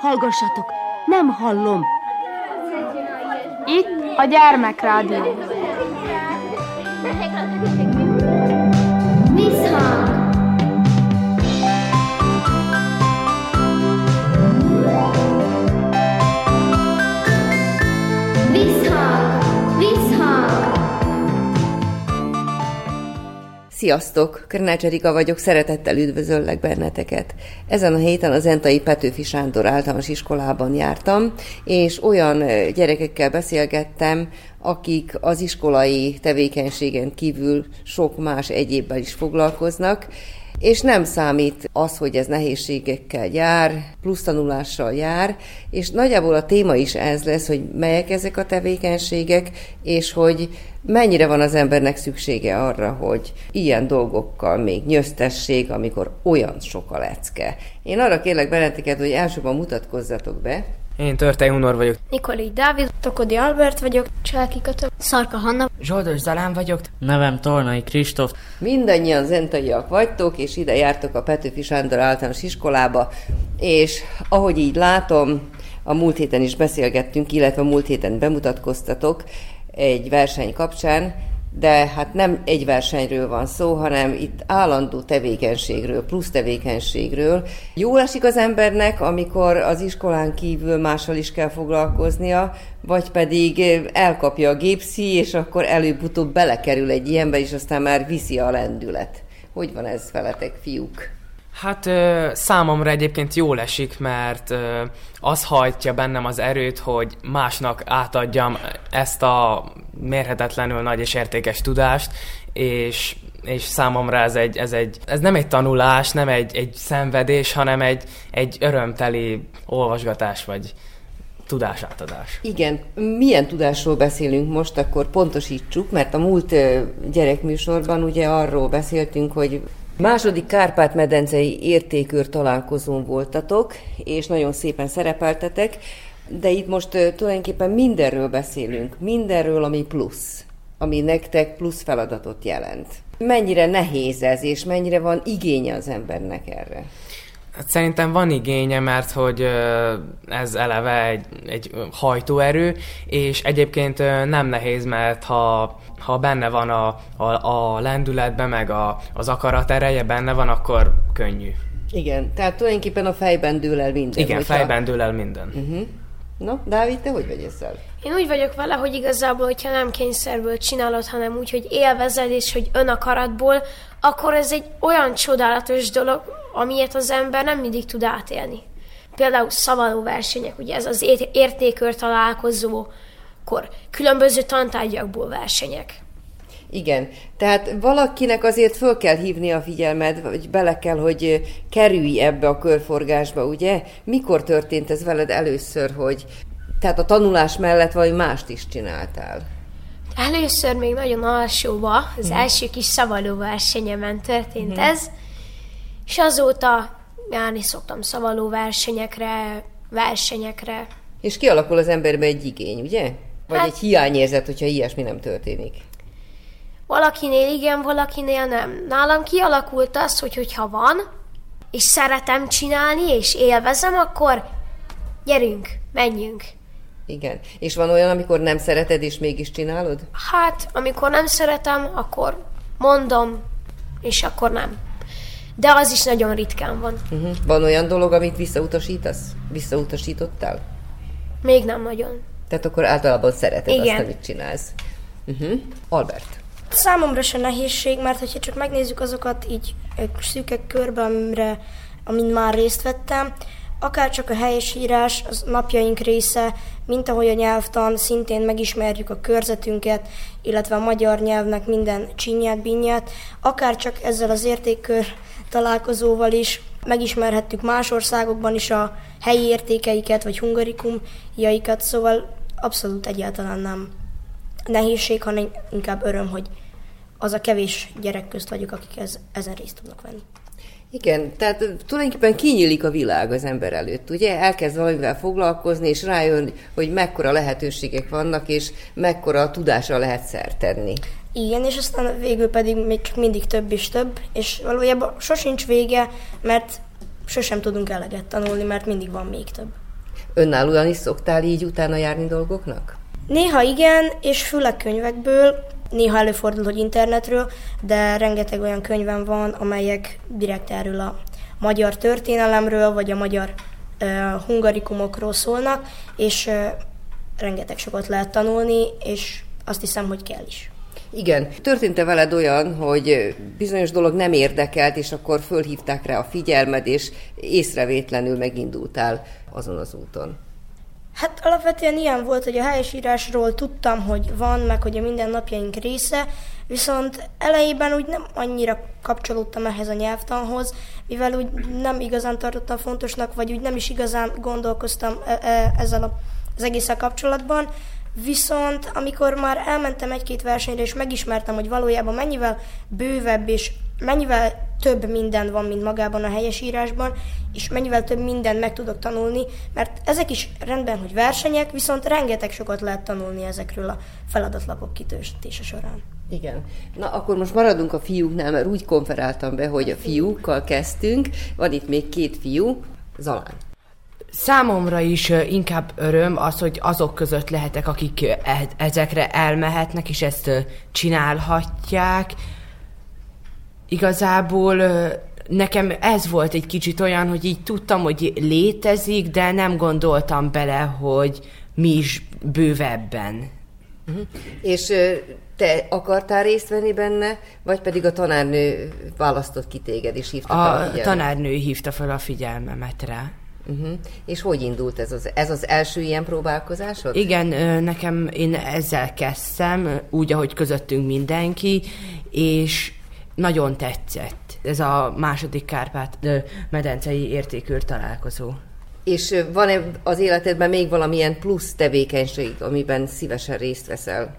Hallgassatok, nem hallom. Itt a gyermekrádió. Visszhang! Sziasztok! Körnács Erika vagyok, szeretettel üdvözöllek benneteket. Ezen a héten az Entai Petőfi Sándor általános iskolában jártam, és olyan gyerekekkel beszélgettem, akik az iskolai tevékenységen kívül sok más egyébbel is foglalkoznak, és nem számít az, hogy ez nehézségekkel jár, plusz tanulással jár, és nagyjából a téma is ez lesz, hogy melyek ezek a tevékenységek, és hogy mennyire van az embernek szüksége arra, hogy ilyen dolgokkal még nyöztessék, amikor olyan sok a lecke. Én arra kérlek benneteket, hogy elsőban mutatkozzatok be, én Törtei Hunor vagyok. Nikoli Dávid, Tokodi Albert vagyok, Csáki Kata, Szarka Hanna, Zsoldos Zalán vagyok. Nevem Tornai Kristóf. Mindannyian zentaiak vagytok, és ide jártok a Petőfi Sándor általános iskolába, és ahogy így látom, a múlt héten is beszélgettünk, illetve a múlt héten bemutatkoztatok egy verseny kapcsán, de hát nem egy versenyről van szó, hanem itt állandó tevékenységről, plusz tevékenységről. Jól esik az embernek, amikor az iskolán kívül mással is kell foglalkoznia, vagy pedig elkapja a gépszi, és akkor előbb-utóbb belekerül egy ilyenbe, és aztán már viszi a lendület. Hogy van ez veletek, fiúk? Hát számomra egyébként jól esik, mert az hajtja bennem az erőt, hogy másnak átadjam ezt a mérhetetlenül nagy és értékes tudást, és és számomra ez, egy, ez, egy, ez nem egy tanulás, nem egy, egy szenvedés, hanem egy, egy örömteli olvasgatás, vagy tudásátadás. Igen. Milyen tudásról beszélünk most, akkor pontosítsuk, mert a múlt gyerekműsorban ugye arról beszéltünk, hogy Második Kárpát-medencei értékőr találkozón voltatok, és nagyon szépen szerepeltetek, de itt most tulajdonképpen mindenről beszélünk, mindenről, ami plusz, ami nektek plusz feladatot jelent. Mennyire nehéz ez, és mennyire van igénye az embernek erre? Hát szerintem van igénye, mert hogy ez eleve egy, egy hajtóerő, és egyébként nem nehéz, mert ha, ha benne van a, a, a lendületben, meg a, az akarat ereje benne van, akkor könnyű. Igen, tehát tulajdonképpen a fejben dől el minden. Igen, hogyha... fejben dől el minden. Uh-huh. No, Dávid, te hogy vagy ezzel? Én úgy vagyok vele, hogy igazából, hogyha nem kényszerből csinálod, hanem úgy, hogy élvezed, és hogy önakaratból, akkor ez egy olyan csodálatos dolog, amiért az ember nem mindig tud átélni. Például szavaló versenyek, ugye ez az értékör találkozó, akkor különböző tantárgyakból versenyek. Igen, tehát valakinek azért föl kell hívni a figyelmed, vagy bele kell, hogy kerülj ebbe a körforgásba, ugye? Mikor történt ez veled először, hogy tehát a tanulás mellett vagy mást is csináltál? Először még nagyon alsóba, az hmm. első kis szavaló versenyemen történt hmm. ez, és azóta járni szoktam szavaló versenyekre, versenyekre. És kialakul az emberbe egy igény, ugye? Vagy hát, egy hiányérzet, hogyha ilyesmi nem történik? Valakinél igen, valakinél nem. Nálam kialakult az, hogy hogyha van, és szeretem csinálni, és élvezem, akkor gyerünk, menjünk. Igen. És van olyan, amikor nem szereted, és mégis csinálod? Hát, amikor nem szeretem, akkor mondom, és akkor nem. De az is nagyon ritkán van. Uh-huh. Van olyan dolog, amit visszautasítasz? Visszautasítottál? Még nem nagyon. Tehát akkor általában szereted Igen. azt, amit csinálsz. Uh-huh. Albert. Számomra se nehézség, mert hogyha csak megnézzük azokat így szűkek körbe, amire, amin már részt vettem, akár csak a helyesírás, az napjaink része, mint ahogy a nyelvtan, szintén megismerjük a körzetünket, illetve a magyar nyelvnek minden csinyát, binyát, akár csak ezzel az értékkör találkozóval is megismerhettük más országokban is a helyi értékeiket, vagy hungarikumjaikat, szóval abszolút egyáltalán nem nehézség, hanem inkább öröm, hogy az a kevés gyerek közt vagyok, akik ez, ezen részt tudnak venni. Igen, tehát tulajdonképpen kinyílik a világ az ember előtt, ugye? Elkezd valamivel foglalkozni, és rájön, hogy mekkora lehetőségek vannak, és mekkora tudásra lehet szert tenni. Igen, és aztán végül pedig még csak mindig több és több, és valójában sosincs vége, mert sosem tudunk eleget tanulni, mert mindig van még több. Önállóan is szoktál így utána járni dolgoknak? Néha igen, és főleg könyvekből, néha előfordul, hogy internetről, de rengeteg olyan könyvem van, amelyek direkt erről a magyar történelemről, vagy a magyar uh, hungarikumokról szólnak, és uh, rengeteg sokat lehet tanulni, és azt hiszem, hogy kell is. Igen. Történt-e veled olyan, hogy bizonyos dolog nem érdekelt, és akkor fölhívták rá a figyelmed, és észrevétlenül megindultál azon az úton? Hát alapvetően ilyen volt, hogy a helyesírásról tudtam, hogy van, meg hogy a mindennapjaink része, viszont elejében úgy nem annyira kapcsolódtam ehhez a nyelvtanhoz, mivel úgy nem igazán tartottam fontosnak, vagy úgy nem is igazán gondolkoztam e- e- ezzel az egészen kapcsolatban, Viszont amikor már elmentem egy-két versenyre, és megismertem, hogy valójában mennyivel bővebb és mennyivel több minden van, mint magában a helyesírásban, és mennyivel több mindent meg tudok tanulni, mert ezek is rendben, hogy versenyek, viszont rengeteg sokat lehet tanulni ezekről a feladatlapok kitöltése során. Igen. Na, akkor most maradunk a fiúknál, mert úgy konferáltam be, hogy a fiúkkal kezdtünk. Van itt még két fiú, Zalán. Számomra is inkább öröm az, hogy azok között lehetek, akik e- ezekre elmehetnek, és ezt csinálhatják. Igazából nekem ez volt egy kicsit olyan, hogy így tudtam, hogy létezik, de nem gondoltam bele, hogy mi is bővebben. Uh-huh. És te akartál részt venni benne, vagy pedig a tanárnő választott ki téged, és hívta a, fel a figyelmet? A tanárnő hívta fel a figyelmemet rá. Uh-huh. És hogy indult ez az, ez az első ilyen próbálkozásod? Igen, nekem én ezzel kezdtem, úgy, ahogy közöttünk mindenki, és nagyon tetszett ez a második Kárpát medencei értékőr találkozó. És van-e az életedben még valamilyen plusz tevékenység, amiben szívesen részt veszel?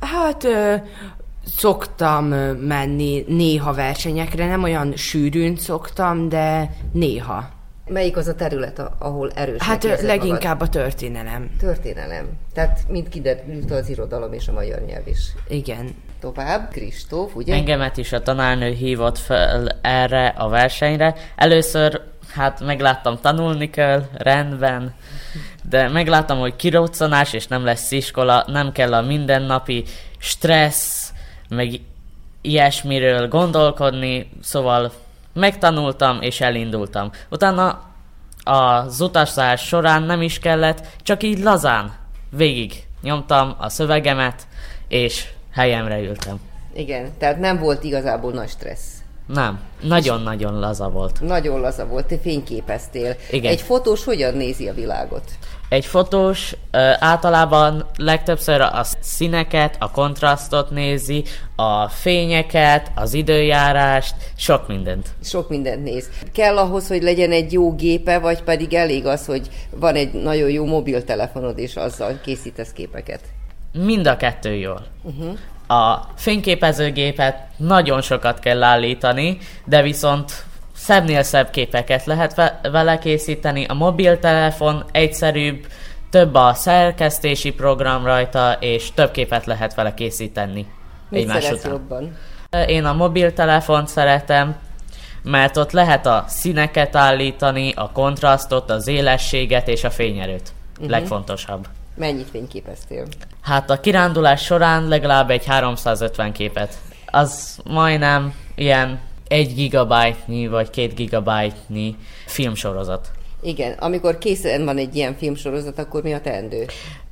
Hát szoktam menni néha versenyekre, nem olyan sűrűn szoktam, de néha. Melyik az a terület, ahol erős? Hát leginkább magad? a történelem. Történelem. Tehát mind kiderült az irodalom és a magyar nyelv is. Igen. Tovább, Kristóf, ugye? Engemet is a tanárnő hívott fel erre a versenyre. Először hát megláttam tanulni kell, rendben, de megláttam, hogy kiroccanás és nem lesz iskola, nem kell a mindennapi stressz, meg ilyesmiről gondolkodni, szóval Megtanultam és elindultam. Utána az utazás során nem is kellett, csak így lazán végig nyomtam a szövegemet, és helyemre ültem. Igen, tehát nem volt igazából nagy stressz. Nem, nagyon-nagyon laza volt. Nagyon laza volt, te fényképeztél. Igen. Egy fotós hogyan nézi a világot? Egy fotós ö, általában legtöbbször a színeket, a kontrasztot nézi, a fényeket, az időjárást, sok mindent. Sok mindent néz. Kell ahhoz, hogy legyen egy jó gépe, vagy pedig elég az, hogy van egy nagyon jó mobiltelefonod, és azzal készítesz képeket? Mind a kettő jól. Uh-huh. A fényképezőgépet nagyon sokat kell állítani, de viszont szebbnél szebb képeket lehet vele készíteni. A mobiltelefon egyszerűbb, több a szerkesztési program rajta, és több képet lehet vele készíteni. Mit egymás után. jobban? Én a mobiltelefont szeretem, mert ott lehet a színeket állítani, a kontrasztot, az élességet és a fényerőt. Uh-huh. Legfontosabb. Mennyit fényképeztél? Hát a kirándulás során legalább egy 350 képet. Az majdnem ilyen 1 gigabyte-nyi vagy 2 gigabyte-nyi filmsorozat. Igen, amikor készen van egy ilyen filmsorozat, akkor mi a teendő?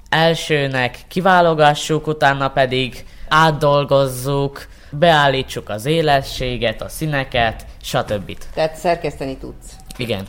Elsőnek kiválogassuk, utána pedig átdolgozzuk, beállítsuk az élességet, a színeket, stb. Tehát szerkeszteni tudsz? Igen.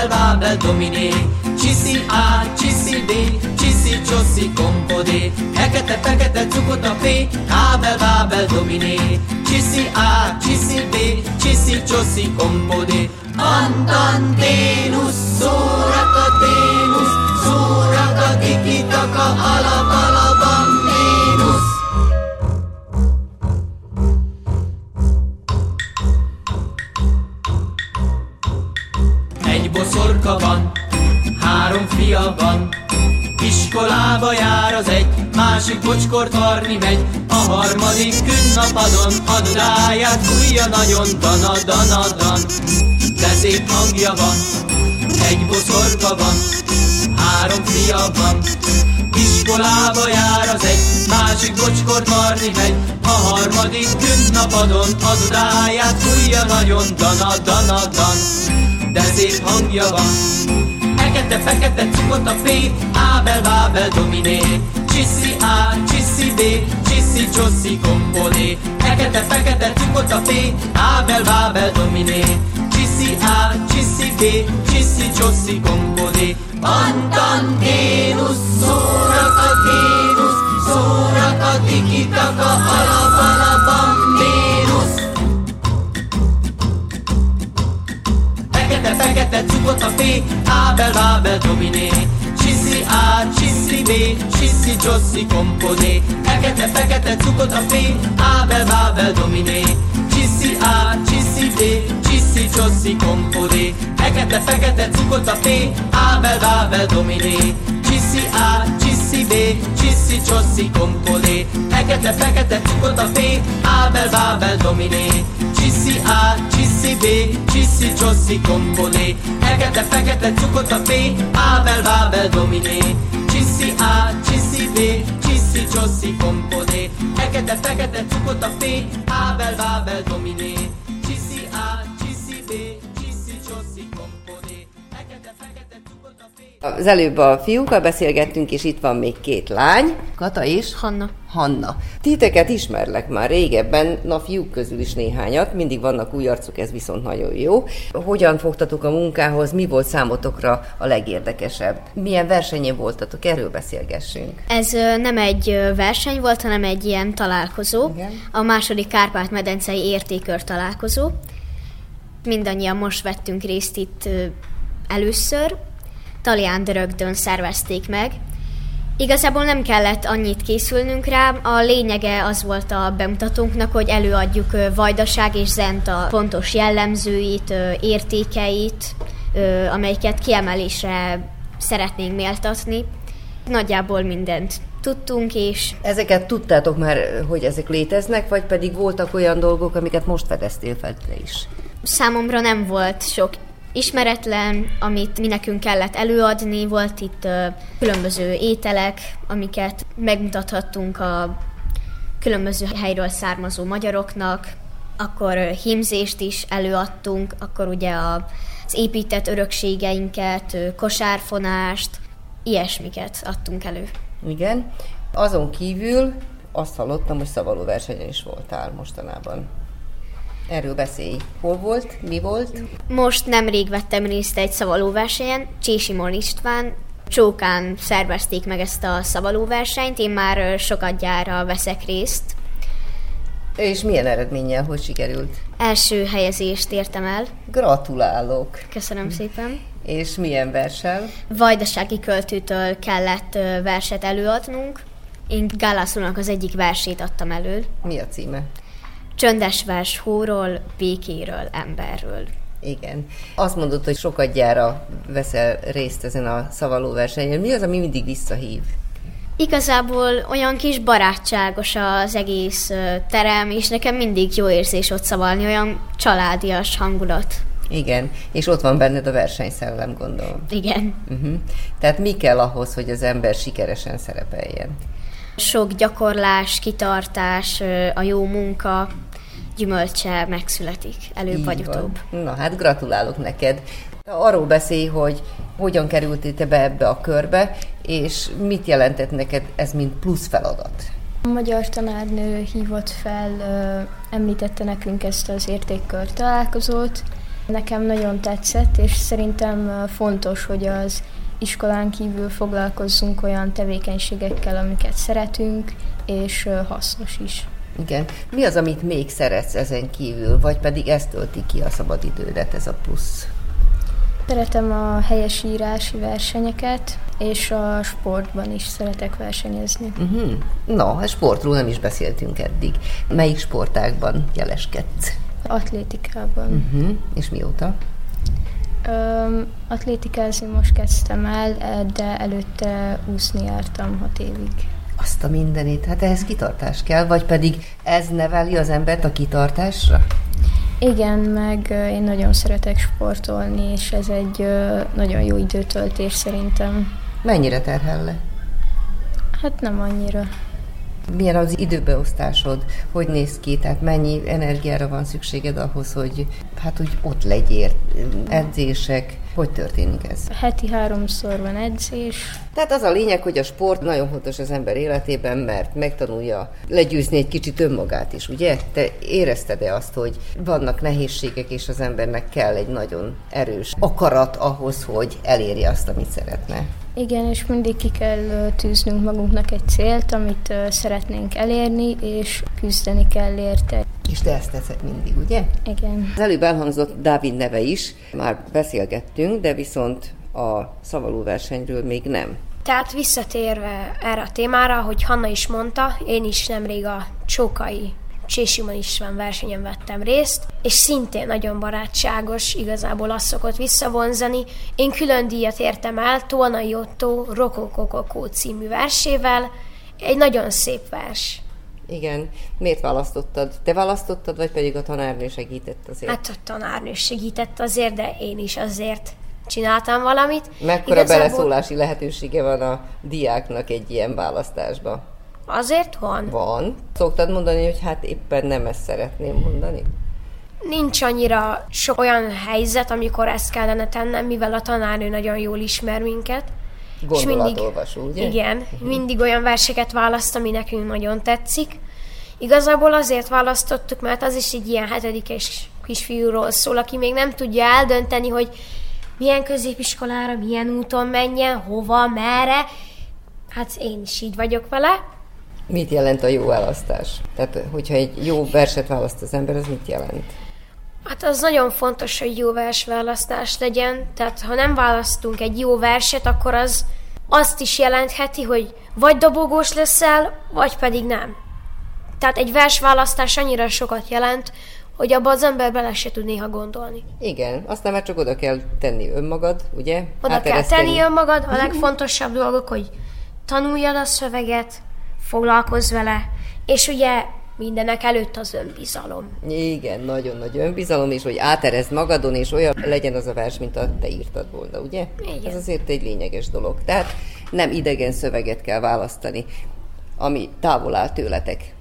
Ábel, Bábel, Dominé. Csiszi A, csiszi B, csiszi, csoszi, kompodé. Fekete, fekete cukot a P, Ábel, Bábel, Dominé. Csiszi A, csiszi B, csiszi, csoszi, kompodé. Antanténusz, szórakaténusz, szórakadikitaka, alabalabanténusz. Fia van, Iskolába jár az egy, másik bocskort varni megy, a harmadik künnapadon adodáját fújja nagyon dana dana dan. De szép hangja van, egy boszorka van, három fia van, Iskolába jár az egy, másik bocskort varni megy, a harmadik künnapadon adodáját fújja nagyon dana dana dan. De szép hangja van, Fekete-fekete cukot a P, Ábel, Bábel, Dominé. Csiszi A, csiszi B, csiszi, csoszi, kompolé. Fekete-fekete cukot a P, Ábel, Bábel, Dominé. Csiszi A, csiszi B, csiszi, csoszi, kompolé. Antanténusz, szórakaténusz, szórakadikitaka, alapalabambénusz. Fekete, fekete cukot a P, Ábel, Bábel, Dominé. Csiszi A, csiszi B, csiszi, csoszi, kompodé. Fekete, fekete cukot a P, Ábel, Bábel, Dominé. Csiszi A, csiszi B, csiszi, csoszi, kompodé. Fekete, fekete cukot a P, Ábel, Bábel, Dominé. Csiszi A, csiszi B, csiszi, csoszi, kompodé. Fekete, fekete cukot a P, Ábel, Bábel, Dominé. Csiszi A, csiszi B, csiszi, csoszi, kompodé. Fekete, fekete cukot a P, Ábel, Bábel, Dominé. Csiszi A, csiszi B, csiszi, csoszi, kompodé. Fekete, fekete cukot a P, Ábel, Bábel, Dominé. Az előbb a fiúkkal beszélgettünk, és itt van még két lány, Kata és Hanna. Hanna. Titeket ismerlek már régebben, na fiúk közül is néhányat, mindig vannak új arcok, ez viszont nagyon jó. Hogyan fogtatok a munkához, mi volt számotokra a legérdekesebb? Milyen versenyen voltatok, erről beszélgessünk. Ez nem egy verseny volt, hanem egy ilyen találkozó. Igen. A második Kárpát-medencei értékör találkozó. Mindannyian most vettünk részt itt először. Talián rögtön szervezték meg. Igazából nem kellett annyit készülnünk rá, a lényege az volt a bemutatónknak, hogy előadjuk Vajdaság és Zenta pontos jellemzőit, értékeit, amelyeket kiemelésre szeretnénk méltatni. Nagyjából mindent tudtunk, és Ezeket tudtátok már, hogy ezek léteznek, vagy pedig voltak olyan dolgok, amiket most fedeztél fel te is? számomra nem volt sok ismeretlen, amit mi nekünk kellett előadni. Volt itt különböző ételek, amiket megmutathattunk a különböző helyről származó magyaroknak, akkor hímzést is előadtunk, akkor ugye az épített örökségeinket, kosárfonást, ilyesmiket adtunk elő. Igen. Azon kívül azt hallottam, hogy szavaló versenyen is voltál mostanában. Erről beszélj. Hol volt? Mi volt? Most nemrég vettem részt egy szavalóversenyen, Csésimon István, Csókán szervezték meg ezt a szavalóversenyt, én már ö, sokadjára veszek részt. És milyen eredménnyel, hogy sikerült? Első helyezést értem el, Gratulálok! köszönöm szépen. És milyen versel? Vajdasági költőtől kellett verset előadnunk. Én Gálászlónak az egyik versét adtam elő. Mi a címe? Csöndes vers hóról, békéről, emberről. Igen. Azt mondod, hogy sokadjára veszel részt ezen a szavaló versenyen. Mi az, ami mindig visszahív? Igazából olyan kis barátságos az egész terem, és nekem mindig jó érzés ott szavalni, olyan családias hangulat. Igen, és ott van benned a versenyszellem, gondolom. Igen. Uh-huh. Tehát mi kell ahhoz, hogy az ember sikeresen szerepeljen? Sok gyakorlás, kitartás, a jó munka gyümölcse megszületik, előbb Így vagy van. utóbb. Na hát gratulálok neked. Arról beszélj, hogy hogyan kerültél te be ebbe a körbe, és mit jelentett neked ez, mint plusz feladat? A magyar tanárnő hívott fel, említette nekünk ezt az értékkör találkozót, Nekem nagyon tetszett, és szerintem fontos, hogy az iskolán kívül foglalkozzunk olyan tevékenységekkel, amiket szeretünk, és hasznos is. Igen. Mi az, amit még szeretsz ezen kívül, vagy pedig ezt tölti ki a szabadidődet, ez a plusz? Szeretem a helyesírási versenyeket, és a sportban is szeretek versenyezni. Uh-huh. No, a sportról nem is beszéltünk eddig. Melyik sportákban jeleskedsz? Atlétikában. Uh-huh. És mióta? Um, atlétikázni most kezdtem el, de előtte úszni jártam hat évig. Azt a mindenit, hát ehhez kitartás kell, vagy pedig ez neveli az embert a kitartásra? Igen, meg én nagyon szeretek sportolni, és ez egy nagyon jó időtöltés szerintem. Mennyire terhel le? Hát nem annyira. Milyen az időbeosztásod? Hogy néz ki? Tehát mennyi energiára van szükséged ahhoz, hogy hát úgy ott legyél? Edzések, hogy történik ez? Heti háromszor van edzés. Tehát az a lényeg, hogy a sport nagyon fontos az ember életében, mert megtanulja legyőzni egy kicsit önmagát is, ugye? Te érezted-e azt, hogy vannak nehézségek, és az embernek kell egy nagyon erős akarat ahhoz, hogy elérje azt, amit szeretne? Igen, és mindig ki kell tűznünk magunknak egy célt, amit szeretnénk elérni, és küzdeni kell érte. És te ezt teszed mindig, ugye? Igen. Az előbb elhangzott Dávid neve is, már beszélgettünk, de viszont a szavalóversenyről még nem. Tehát visszatérve erre a témára, hogy Hanna is mondta, én is nemrég a Csókai Csésimon István versenyen vettem részt, és szintén nagyon barátságos, igazából azt szokott visszavonzani. Én külön díjat értem el Tolnai Otto Rokokokokó című versével, egy nagyon szép vers. Igen. Miért választottad? Te választottad, vagy pedig a tanárnő segített azért? Hát a tanárnő segített azért, de én is azért csináltam valamit. Mekkora Igazából... beleszólási lehetősége van a diáknak egy ilyen választásba? Azért van. Van. Szoktad mondani, hogy hát éppen nem ezt szeretném mondani? Nincs annyira sok olyan helyzet, amikor ezt kellene tennem, mivel a tanárnő nagyon jól ismer minket. Mindig, ugye? Igen, uh-huh. mindig olyan verseket választ, ami nekünk nagyon tetszik. Igazából azért választottuk, mert az is egy ilyen hetedikes kisfiúról szól, aki még nem tudja eldönteni, hogy milyen középiskolára, milyen úton menjen, hova, merre. Hát én is így vagyok vele. Mit jelent a jó választás? Tehát, hogyha egy jó verset választ az ember, az mit jelent? Hát az nagyon fontos, hogy jó versválasztás legyen. Tehát, ha nem választunk egy jó verset, akkor az azt is jelentheti, hogy vagy dobogós leszel, vagy pedig nem. Tehát egy versválasztás annyira sokat jelent, hogy abba az ember bele se tud néha gondolni. Igen, aztán már csak oda kell tenni önmagad, ugye? Oda kell tenni önmagad, a legfontosabb dolgok, hogy tanuljad a szöveget, foglalkozz vele, és ugye mindenek előtt az önbizalom. Igen, nagyon nagy önbizalom, és hogy áterezd magadon, és olyan legyen az a vers, mint a te írtad volna, ugye? Igen. Ez azért egy lényeges dolog. Tehát nem idegen szöveget kell választani, ami távol áll tőletek.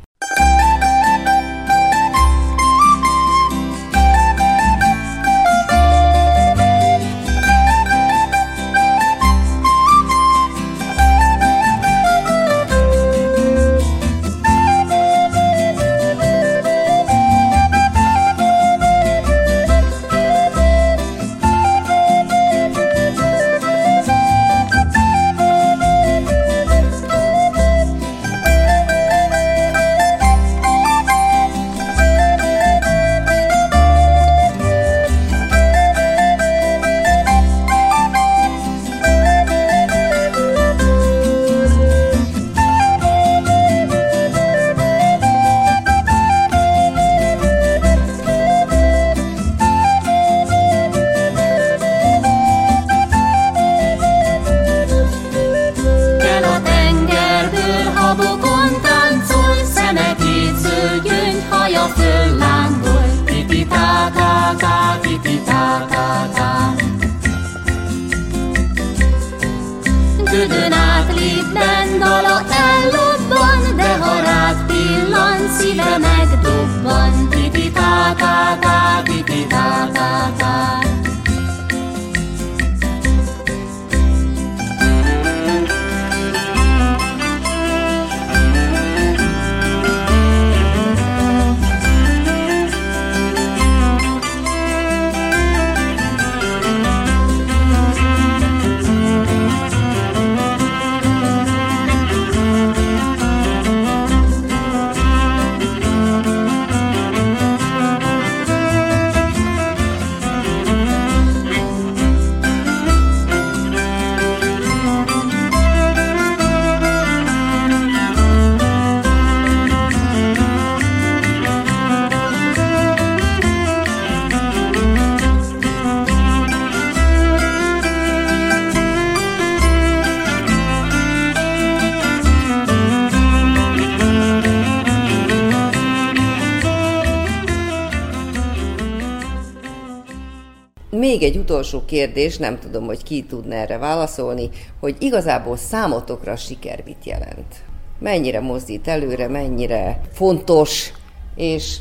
Még egy utolsó kérdés, nem tudom, hogy ki tudna erre válaszolni, hogy igazából számotokra siker mit jelent? Mennyire mozdít előre, mennyire fontos, és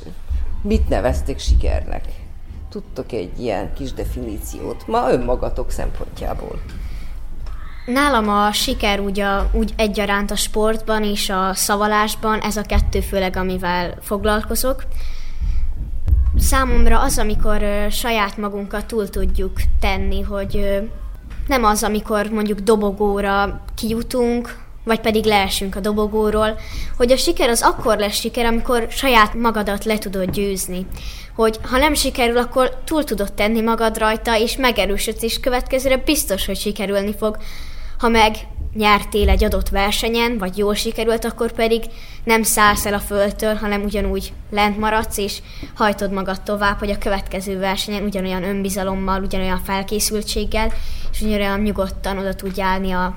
mit neveztek sikernek? Tudtok egy ilyen kis definíciót ma önmagatok szempontjából? Nálam a siker úgy, a, úgy egyaránt a sportban és a szavalásban, ez a kettő főleg, amivel foglalkozok. Számomra az, amikor ö, saját magunkat túl tudjuk tenni, hogy ö, nem az, amikor mondjuk dobogóra kijutunk, vagy pedig leesünk a dobogóról, hogy a siker az akkor lesz siker, amikor saját magadat le tudod győzni. Hogy ha nem sikerül, akkor túl tudod tenni magad rajta, és megerősödsz, és következőre biztos, hogy sikerülni fog. Ha meg nyertél egy adott versenyen, vagy jól sikerült, akkor pedig nem szállsz el a földtől, hanem ugyanúgy lent maradsz, és hajtod magad tovább, hogy a következő versenyen ugyanolyan önbizalommal, ugyanolyan felkészültséggel, és ugyanolyan nyugodtan oda tudj állni a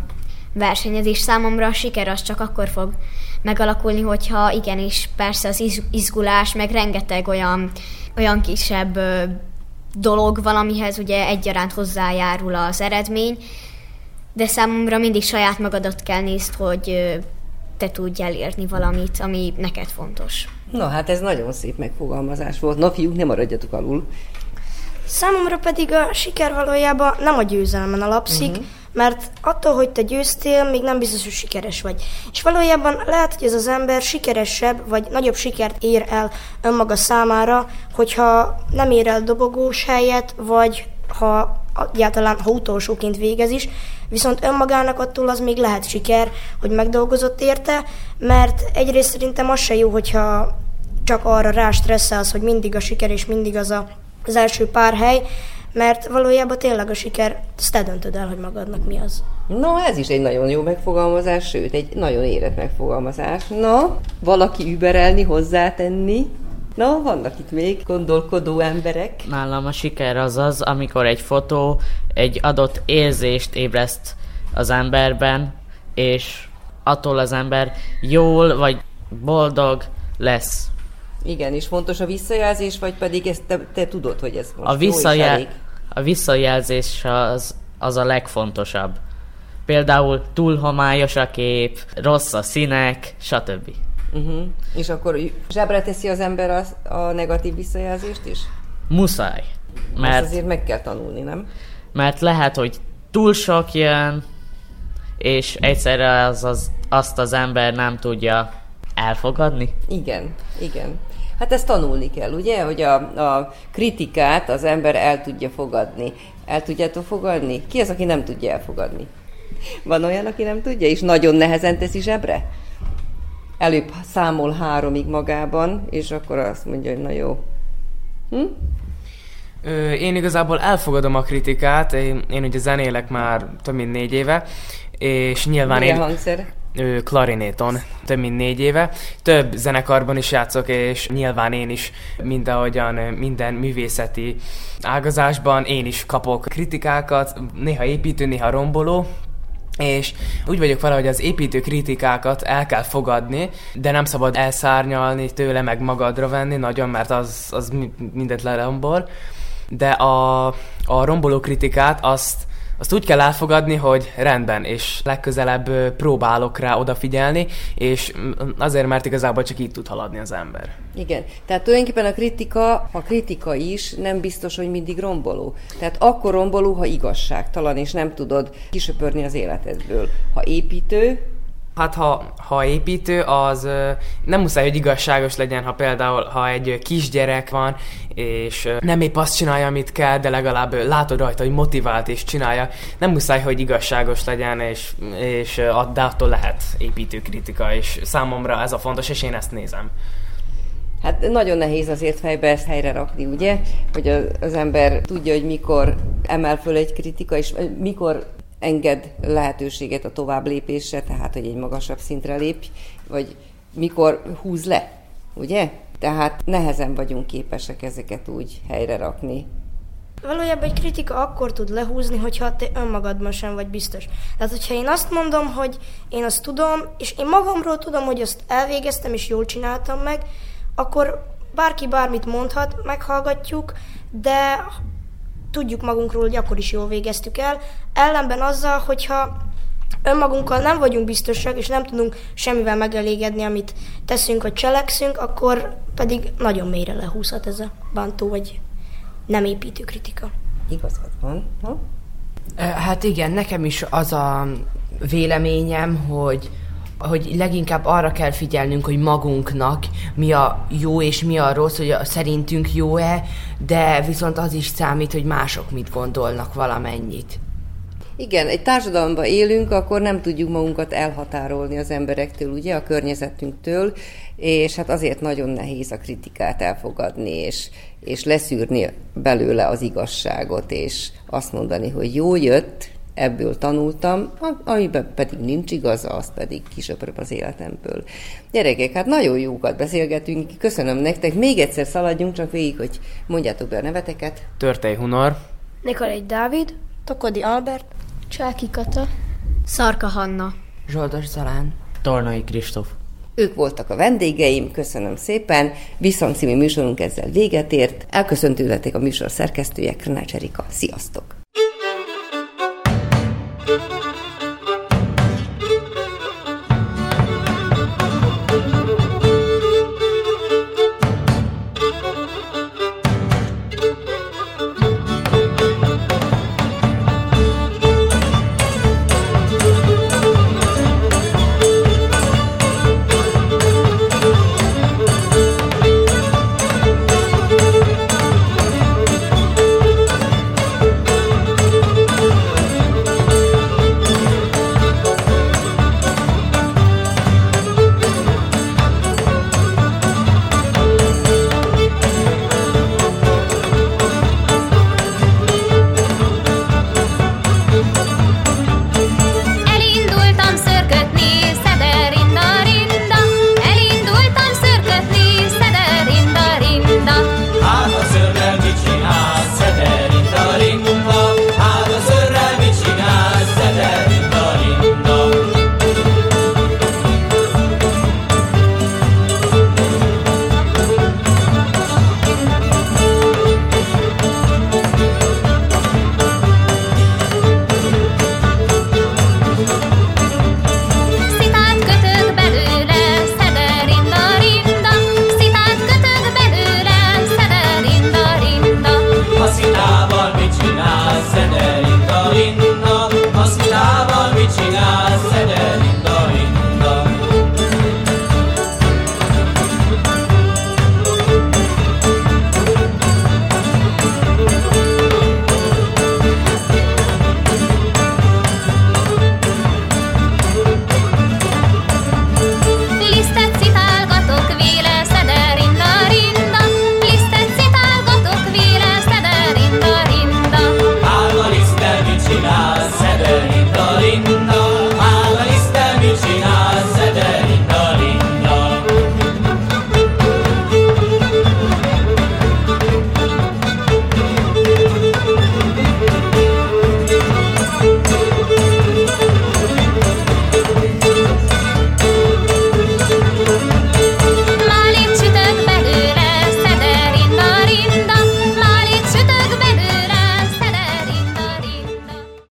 versenyezés. Számomra a siker az csak akkor fog megalakulni, hogyha igenis persze az izgulás, meg rengeteg olyan, olyan kisebb dolog van, amihez ugye egyaránt hozzájárul az eredmény, de számomra mindig saját magadat kell nézd, hogy te tudj elérni valamit, ami neked fontos. Na hát ez nagyon szép megfogalmazás volt. Na fiúk, nem maradjatok alul. Számomra pedig a siker valójában nem a győzelmen alapszik, uh-huh. mert attól, hogy te győztél, még nem biztos, hogy sikeres vagy. És valójában lehet, hogy ez az ember sikeresebb, vagy nagyobb sikert ér el önmaga számára, hogyha nem ér el dobogós helyet, vagy ha egyáltalán, ha utolsóként végez is, viszont önmagának attól az még lehet siker, hogy megdolgozott érte, mert egyrészt szerintem az se jó, hogyha csak arra rá stresszelsz, hogy mindig a siker és mindig az a, az első pár hely, mert valójában tényleg a siker, ezt te döntöd el, hogy magadnak mi az. No, ez is egy nagyon jó megfogalmazás, sőt, egy nagyon érett megfogalmazás. Na, valaki überelni, hozzátenni? Na, vannak itt még gondolkodó emberek. Nálam a siker az az, amikor egy fotó egy adott érzést ébreszt az emberben, és attól az ember jól vagy boldog lesz. Igen, és fontos a visszajelzés, vagy pedig ezt te, te tudod, hogy ez most a, visszajel- a visszajelzés az, az a legfontosabb. Például túl homályos a kép, rossz a színek, stb. Uh-huh. És akkor zsebre teszi az ember az, a negatív visszajelzést is? Muszáj. Mert, Azt azért meg kell tanulni, nem? Mert lehet, hogy túl sok jön, és egyszerre az, az, azt az ember nem tudja elfogadni. Igen, igen. Hát ezt tanulni kell, ugye, hogy a, a kritikát az ember el tudja fogadni. El tudjátok fogadni? Ki az, aki nem tudja elfogadni? Van olyan, aki nem tudja, és nagyon nehezen teszi zsebre? Előbb számol háromig magában, és akkor azt mondja, hogy na jó. Hm? Ö, én igazából elfogadom a kritikát, én, én ugye zenélek már több mint négy éve, és nyilván Milyen én... hangszer? Ö, klarinéton, több mint négy éve. Több zenekarban is játszok, és nyilván én is mindahogyan minden művészeti ágazásban én is kapok kritikákat, néha építő, néha romboló, és úgy vagyok vele, hogy az építő kritikákat el kell fogadni, de nem szabad elszárnyalni tőle, meg magadra venni nagyon, mert az, az mindent lerombol. De a, a romboló kritikát azt azt úgy kell elfogadni, hogy rendben, és legközelebb próbálok rá odafigyelni, és azért, mert igazából csak így tud haladni az ember. Igen, tehát tulajdonképpen a kritika, ha kritika is, nem biztos, hogy mindig romboló. Tehát akkor romboló, ha igazságtalan, és nem tudod kisöpörni az életedből. Ha építő, Hát ha, ha építő, az nem muszáj, hogy igazságos legyen, ha például ha egy kisgyerek van, és nem épp azt csinálja, amit kell, de legalább látod rajta, hogy motivált és csinálja. Nem muszáj, hogy igazságos legyen, és, és attól lehet építő kritika, és számomra ez a fontos, és én ezt nézem. Hát nagyon nehéz azért fejbe ezt helyre rakni, ugye? Hogy az ember tudja, hogy mikor emel föl egy kritika, és mikor enged lehetőséget a tovább lépésre, tehát hogy egy magasabb szintre lépj, vagy mikor húz le, ugye? Tehát nehezen vagyunk képesek ezeket úgy helyre rakni. Valójában egy kritika akkor tud lehúzni, hogyha te önmagadban sem vagy biztos. Tehát, hogyha én azt mondom, hogy én azt tudom, és én magamról tudom, hogy azt elvégeztem és jól csináltam meg, akkor bárki bármit mondhat, meghallgatjuk, de tudjuk magunkról, hogy akkor is jól végeztük el. Ellenben azzal, hogyha önmagunkkal nem vagyunk biztosak, és nem tudunk semmivel megelégedni, amit teszünk vagy cselekszünk, akkor pedig nagyon mélyre lehúzhat ez a bántó vagy nem építő kritika. Igazad van. Ha? Hát igen, nekem is az a véleményem, hogy hogy leginkább arra kell figyelnünk, hogy magunknak mi a jó és mi a rossz, hogy a szerintünk jó-e, de viszont az is számít, hogy mások mit gondolnak valamennyit. Igen, egy társadalomban élünk, akkor nem tudjuk magunkat elhatárolni az emberektől, ugye, a környezetünktől, és hát azért nagyon nehéz a kritikát elfogadni, és, és leszűrni belőle az igazságot, és azt mondani, hogy jó jött, ebből tanultam, amiben pedig nincs igaza, azt pedig kisöpröm az életemből. Gyerekek, hát nagyon jókat beszélgetünk, köszönöm nektek, még egyszer szaladjunk csak végig, hogy mondjátok be a neveteket. Törtei Hunor. Nikolai Dávid. Tokodi Albert. Csáki Kata. Szarka Hanna. Zsoldos Zalán. Tornai Kristóf. Ők voltak a vendégeim, köszönöm szépen. Viszont című műsorunk ezzel véget ért. Elköszönt a műsor szerkesztője, Krnács Erika. Sziasztok!